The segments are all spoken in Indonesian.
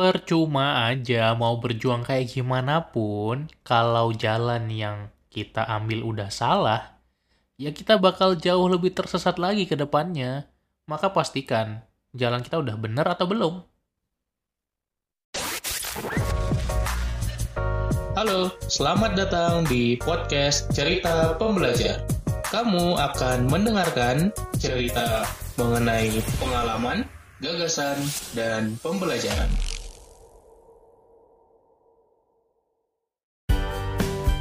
Percuma aja mau berjuang kayak gimana pun, kalau jalan yang kita ambil udah salah, ya kita bakal jauh lebih tersesat lagi ke depannya. Maka pastikan jalan kita udah bener atau belum. Halo, selamat datang di podcast Cerita Pembelajar. Kamu akan mendengarkan cerita mengenai pengalaman, gagasan, dan pembelajaran.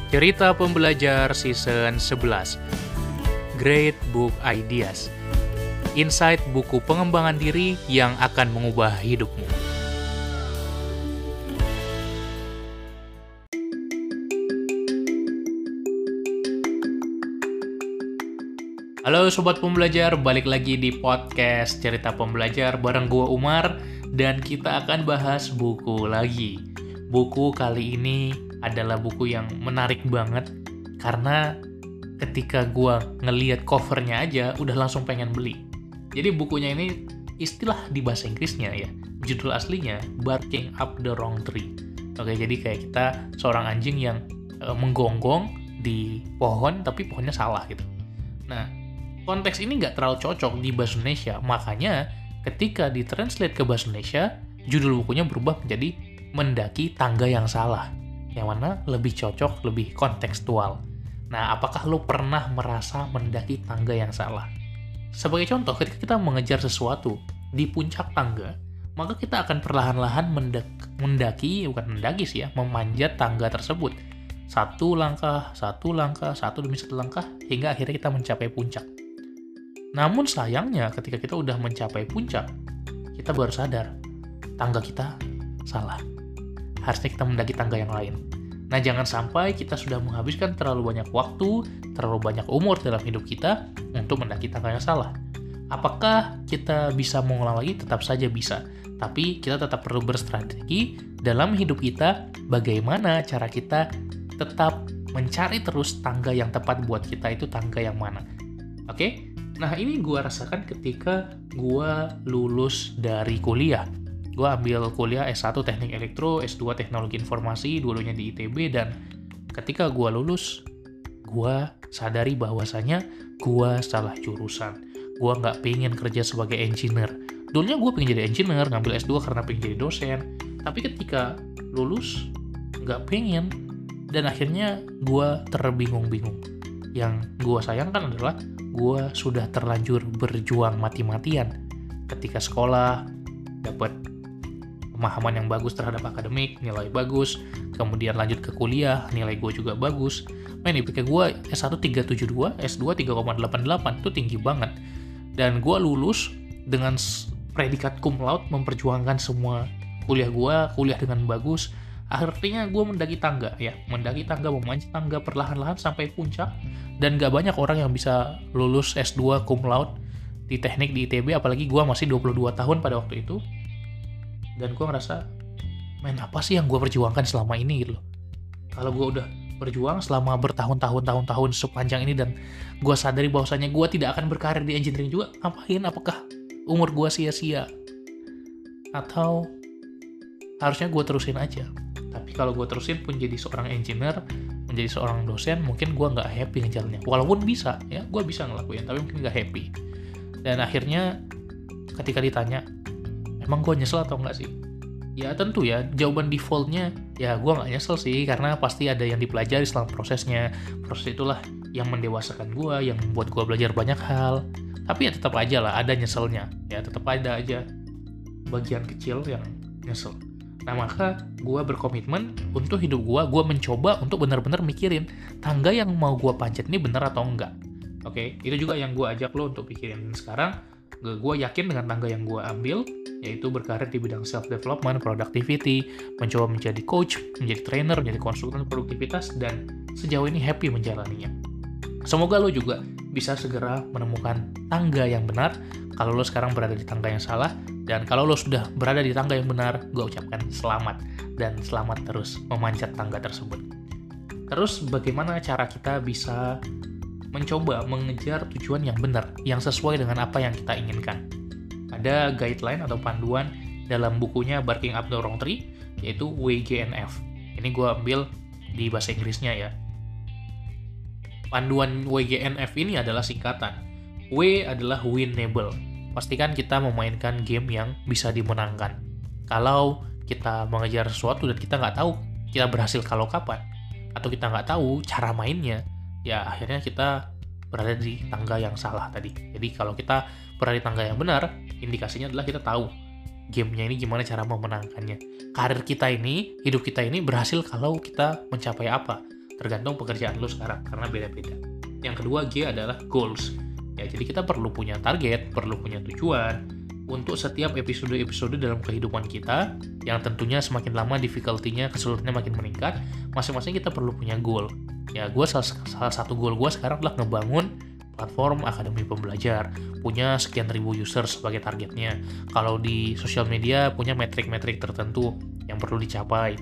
Cerita Pembelajar Season 11 Great Book Ideas Insight buku pengembangan diri yang akan mengubah hidupmu. Halo Sobat Pembelajar, balik lagi di podcast Cerita Pembelajar bareng gua Umar dan kita akan bahas buku lagi. Buku kali ini adalah buku yang menarik banget karena ketika gue ngeliat covernya aja udah langsung pengen beli. Jadi bukunya ini istilah di bahasa Inggrisnya ya, judul aslinya Barking Up the Wrong Tree. Oke, jadi kayak kita seorang anjing yang e, menggonggong di pohon tapi pohonnya salah gitu. Nah, konteks ini nggak terlalu cocok di bahasa Indonesia, makanya ketika ditranslate ke bahasa Indonesia, judul bukunya berubah menjadi Mendaki Tangga yang Salah yang mana lebih cocok, lebih kontekstual. Nah, apakah lo pernah merasa mendaki tangga yang salah? Sebagai contoh, ketika kita mengejar sesuatu di puncak tangga, maka kita akan perlahan-lahan mendaki, bukan mendaki sih ya, memanjat tangga tersebut. Satu langkah, satu langkah, satu demi satu langkah, hingga akhirnya kita mencapai puncak. Namun sayangnya ketika kita udah mencapai puncak, kita baru sadar, tangga kita salah harusnya kita mendaki tangga yang lain. Nah, jangan sampai kita sudah menghabiskan terlalu banyak waktu, terlalu banyak umur dalam hidup kita untuk mendaki tangga yang salah. Apakah kita bisa mengulang lagi? Tetap saja bisa. Tapi kita tetap perlu berstrategi dalam hidup kita bagaimana cara kita tetap mencari terus tangga yang tepat buat kita itu tangga yang mana. Oke? Nah, ini gue rasakan ketika gue lulus dari kuliah gue ambil kuliah S1 Teknik Elektro, S2 Teknologi Informasi, dulunya di ITB, dan ketika gue lulus, gue sadari bahwasanya gue salah jurusan. Gue nggak pengen kerja sebagai engineer. Dulunya gue pengen jadi engineer, ngambil S2 karena pengen jadi dosen. Tapi ketika lulus, nggak pengen. Dan akhirnya gue terbingung-bingung. Yang gue sayangkan adalah gue sudah terlanjur berjuang mati-matian. Ketika sekolah, dapat pemahaman yang bagus terhadap akademik, nilai bagus, kemudian lanjut ke kuliah, nilai gue juga bagus. Main IPK gue S1 372, S2 3,88, itu tinggi banget. Dan gue lulus dengan predikat cum laude memperjuangkan semua kuliah gue, kuliah dengan bagus. Akhirnya gue mendaki tangga ya, mendaki tangga, memanjat tangga perlahan-lahan sampai puncak. Dan gak banyak orang yang bisa lulus S2 cum laude di teknik di ITB, apalagi gue masih 22 tahun pada waktu itu dan gue ngerasa main apa sih yang gue perjuangkan selama ini? Gitu loh. Kalau gue udah berjuang selama bertahun-tahun tahun-tahun sepanjang ini dan gue sadari bahwasanya gue tidak akan berkarir di engineering juga ngapain? Apakah umur gue sia-sia? Atau harusnya gue terusin aja? Tapi kalau gue terusin pun jadi seorang engineer menjadi seorang dosen mungkin gue nggak happy ngejalannya walaupun bisa ya gue bisa ngelakuin tapi mungkin nggak happy. Dan akhirnya ketika ditanya emang gue nyesel atau enggak sih? Ya tentu ya. Jawaban defaultnya ya gue nggak nyesel sih. Karena pasti ada yang dipelajari selama prosesnya. Proses itulah yang mendewasakan gue yang membuat gue belajar banyak hal. Tapi ya tetap aja lah ada nyeselnya. Ya tetap ada aja bagian kecil yang nyesel. Nah maka gue berkomitmen untuk hidup gue gue mencoba untuk benar-benar mikirin tangga yang mau gue panjat ini benar atau enggak. Oke itu juga yang gue ajak lo untuk pikirin. Sekarang gue yakin dengan tangga yang gue ambil yaitu berkarir di bidang self development, productivity, mencoba menjadi coach, menjadi trainer, menjadi konsultan produktivitas dan sejauh ini happy menjalaninya. Semoga lo juga bisa segera menemukan tangga yang benar kalau lo sekarang berada di tangga yang salah dan kalau lo sudah berada di tangga yang benar, gue ucapkan selamat dan selamat terus memanjat tangga tersebut. Terus bagaimana cara kita bisa mencoba mengejar tujuan yang benar, yang sesuai dengan apa yang kita inginkan? ada guideline atau panduan dalam bukunya Barking Up the Wrong Tree, yaitu WGNF. Ini gue ambil di bahasa Inggrisnya ya. Panduan WGNF ini adalah singkatan. W adalah winnable. Pastikan kita memainkan game yang bisa dimenangkan. Kalau kita mengejar sesuatu dan kita nggak tahu kita berhasil kalau kapan, atau kita nggak tahu cara mainnya, ya akhirnya kita berada di tangga yang salah tadi. Jadi kalau kita berada di tangga yang benar, indikasinya adalah kita tahu gamenya ini gimana cara memenangkannya. Karir kita ini, hidup kita ini berhasil kalau kita mencapai apa tergantung pekerjaan lo sekarang karena beda-beda. Yang kedua G adalah goals. Ya, jadi kita perlu punya target, perlu punya tujuan untuk setiap episode-episode dalam kehidupan kita yang tentunya semakin lama difficulty-nya kesulitannya makin meningkat, masing-masing kita perlu punya goal. Ya, gue salah, satu goal gue sekarang adalah ngebangun platform akademi pembelajar. Punya sekian ribu user sebagai targetnya. Kalau di sosial media punya metrik-metrik tertentu yang perlu dicapai.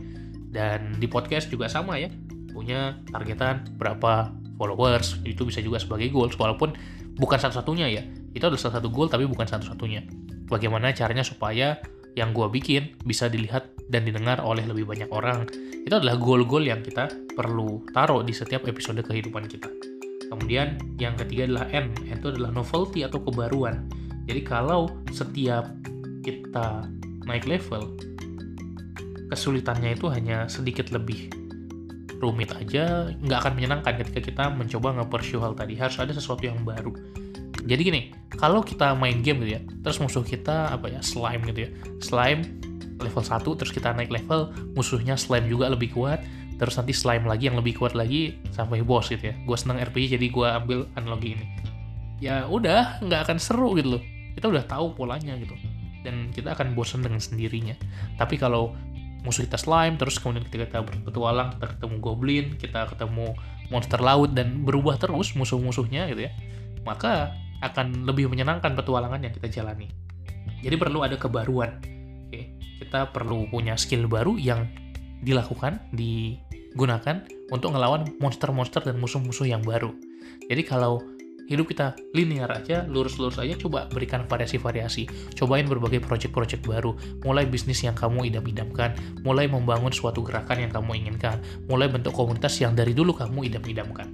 Dan di podcast juga sama ya punya targetan berapa followers. Itu bisa juga sebagai goals walaupun bukan satu-satunya ya. Itu adalah salah satu goal tapi bukan satu-satunya. Bagaimana caranya supaya yang gue bikin bisa dilihat dan didengar oleh lebih banyak orang. Itu adalah goal-goal yang kita perlu taruh di setiap episode kehidupan kita. Kemudian yang ketiga adalah N itu adalah novelty atau kebaruan. Jadi kalau setiap kita naik level kesulitannya itu hanya sedikit lebih rumit aja nggak akan menyenangkan ketika kita mencoba nge-pursue hal tadi. Harus ada sesuatu yang baru. Jadi gini kalau kita main game gitu ya terus musuh kita apa ya slime gitu ya. Slime level 1 terus kita naik level musuhnya slime juga lebih kuat terus nanti slime lagi yang lebih kuat lagi sampai boss gitu ya. Gue seneng RPG jadi gue ambil analogi ini. Ya udah nggak akan seru gitu loh. Kita udah tahu polanya gitu. Dan kita akan bosan dengan sendirinya. Tapi kalau musuh kita slime terus kemudian ketika kita berpetualang kita ketemu goblin kita ketemu monster laut dan berubah terus musuh-musuhnya gitu ya maka akan lebih menyenangkan petualangan yang kita jalani. Jadi perlu ada kebaruan kita perlu punya skill baru yang dilakukan digunakan untuk ngelawan monster-monster dan musuh-musuh yang baru jadi kalau hidup kita linear aja, lurus-lurus aja, coba berikan variasi-variasi. Cobain berbagai project-project baru, mulai bisnis yang kamu idam-idamkan, mulai membangun suatu gerakan yang kamu inginkan, mulai bentuk komunitas yang dari dulu kamu idam-idamkan.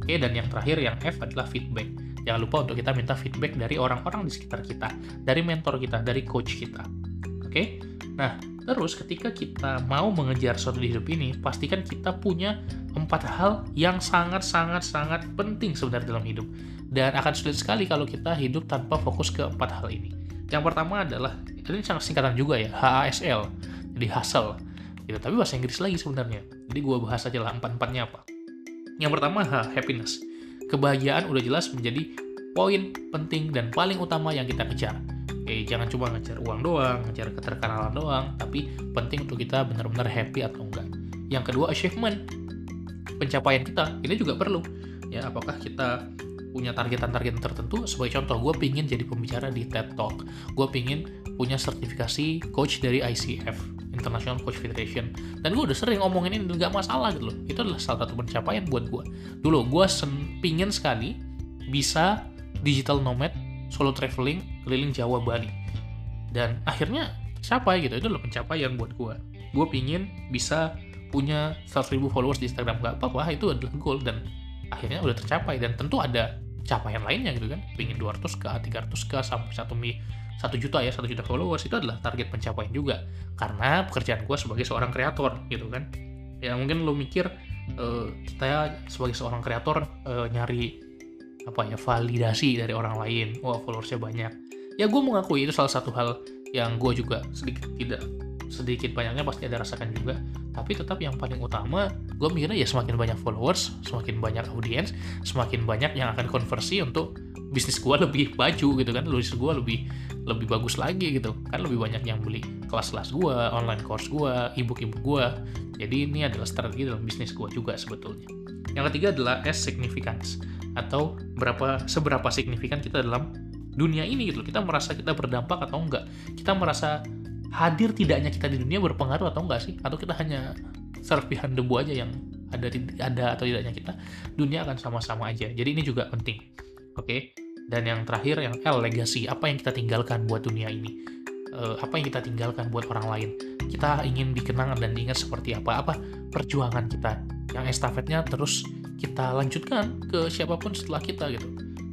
Oke, dan yang terakhir yang F adalah feedback. Jangan lupa untuk kita minta feedback dari orang-orang di sekitar kita, dari mentor kita, dari coach kita. Oke? Nah, terus ketika kita mau mengejar sesuatu di hidup ini, pastikan kita punya empat hal yang sangat-sangat-sangat penting sebenarnya dalam hidup. Dan akan sulit sekali kalau kita hidup tanpa fokus ke empat hal ini. Yang pertama adalah, ini sangat singkatan juga ya, HASL, jadi hustle. Gitu. Tapi bahasa Inggris lagi sebenarnya. Jadi gue bahas aja lah empat-empatnya apa. Yang pertama, H, happiness. Kebahagiaan udah jelas menjadi poin penting dan paling utama yang kita kejar. Oke, jangan cuma ngejar uang doang, ngejar keterkenalan doang, tapi penting untuk kita benar-benar happy atau enggak. Yang kedua, achievement. Pencapaian kita ini juga perlu. Ya apakah kita punya targetan-targetan tertentu? Sebagai contoh gue pingin jadi pembicara di TED Talk. Gue pingin punya sertifikasi coach dari ICF International Coach Federation. Dan gue udah sering ngomongin ini nggak masalah gitu loh. Itu adalah salah satu pencapaian buat gue dulu gue pingin sekali bisa digital nomad solo traveling keliling Jawa Bali. Dan akhirnya siapa gitu. Itu adalah pencapaian buat gue gue pingin bisa punya 100 ribu followers di Instagram. Gak apa-apa itu adalah goal dan akhirnya udah tercapai. Dan tentu ada capaian lainnya gitu kan. Pingin 200k 300k sampai 1 mi 1 juta ya 1 juta followers. Itu adalah target pencapaian juga. Karena pekerjaan gue sebagai seorang kreator gitu kan. Ya mungkin lo mikir uh, saya sebagai seorang kreator uh, nyari apa ya validasi dari orang lain. Wah followersnya banyak. Ya gue mengakui itu salah satu hal yang gue juga sedikit tidak sedikit banyaknya pasti ada rasakan juga. Tapi tetap yang paling utama gue mikirnya ya semakin banyak followers semakin banyak audiens semakin banyak yang akan konversi untuk bisnis gue lebih baju gitu kan. Bisnis gue lebih lebih bagus lagi gitu. Kan lebih banyak yang beli kelas-kelas gue online course gue ebook ebook gue jadi ini adalah strategi dalam bisnis gue juga sebetulnya. Yang ketiga adalah S significance atau berapa seberapa signifikan kita dalam dunia ini gitu kita merasa kita berdampak atau enggak kita merasa hadir tidaknya kita di dunia berpengaruh atau enggak sih? Atau kita hanya serpihan debu aja yang ada ada atau tidaknya kita dunia akan sama-sama aja. Jadi ini juga penting. Oke. Okay? Dan yang terakhir yang L legacy, apa yang kita tinggalkan buat dunia ini. uh, apa yang kita tinggalkan buat orang lain kita ingin dikenang dan diingat seperti apa apa perjuangan kita yang estafetnya terus kita lanjutkan ke siapa pun setelah kita gitu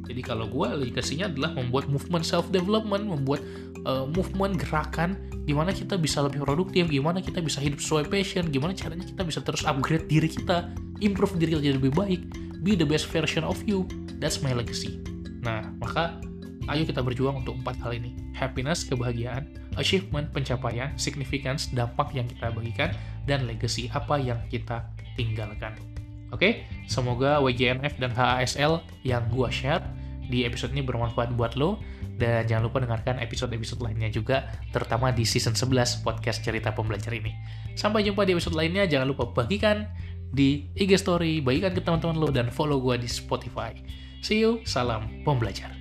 jadi kalau gue legasinya adalah membuat movement self development membuat uh, movement gerakan gimana kita bisa lebih produktif gimana kita bisa hidup sesuai passion gimana caranya kita bisa terus upgrade diri kita improve diri kita jadi lebih baik be the best version of you that's my legacy nah maka Ayo kita berjuang untuk empat hal ini. Happiness, kebahagiaan, achievement, pencapaian, significance, dampak yang kita bagikan, dan legacy apa yang kita tinggalkan. Oke, semoga WJNF dan HASL yang gua share di episode ini bermanfaat buat lo dan jangan lupa dengarkan episode-episode lainnya juga terutama di season 11 podcast cerita pembelajar ini. Sampai jumpa di episode lainnya, jangan lupa bagikan di IG story, bagikan ke teman-teman lo dan follow gua di Spotify. See you, salam pembelajar.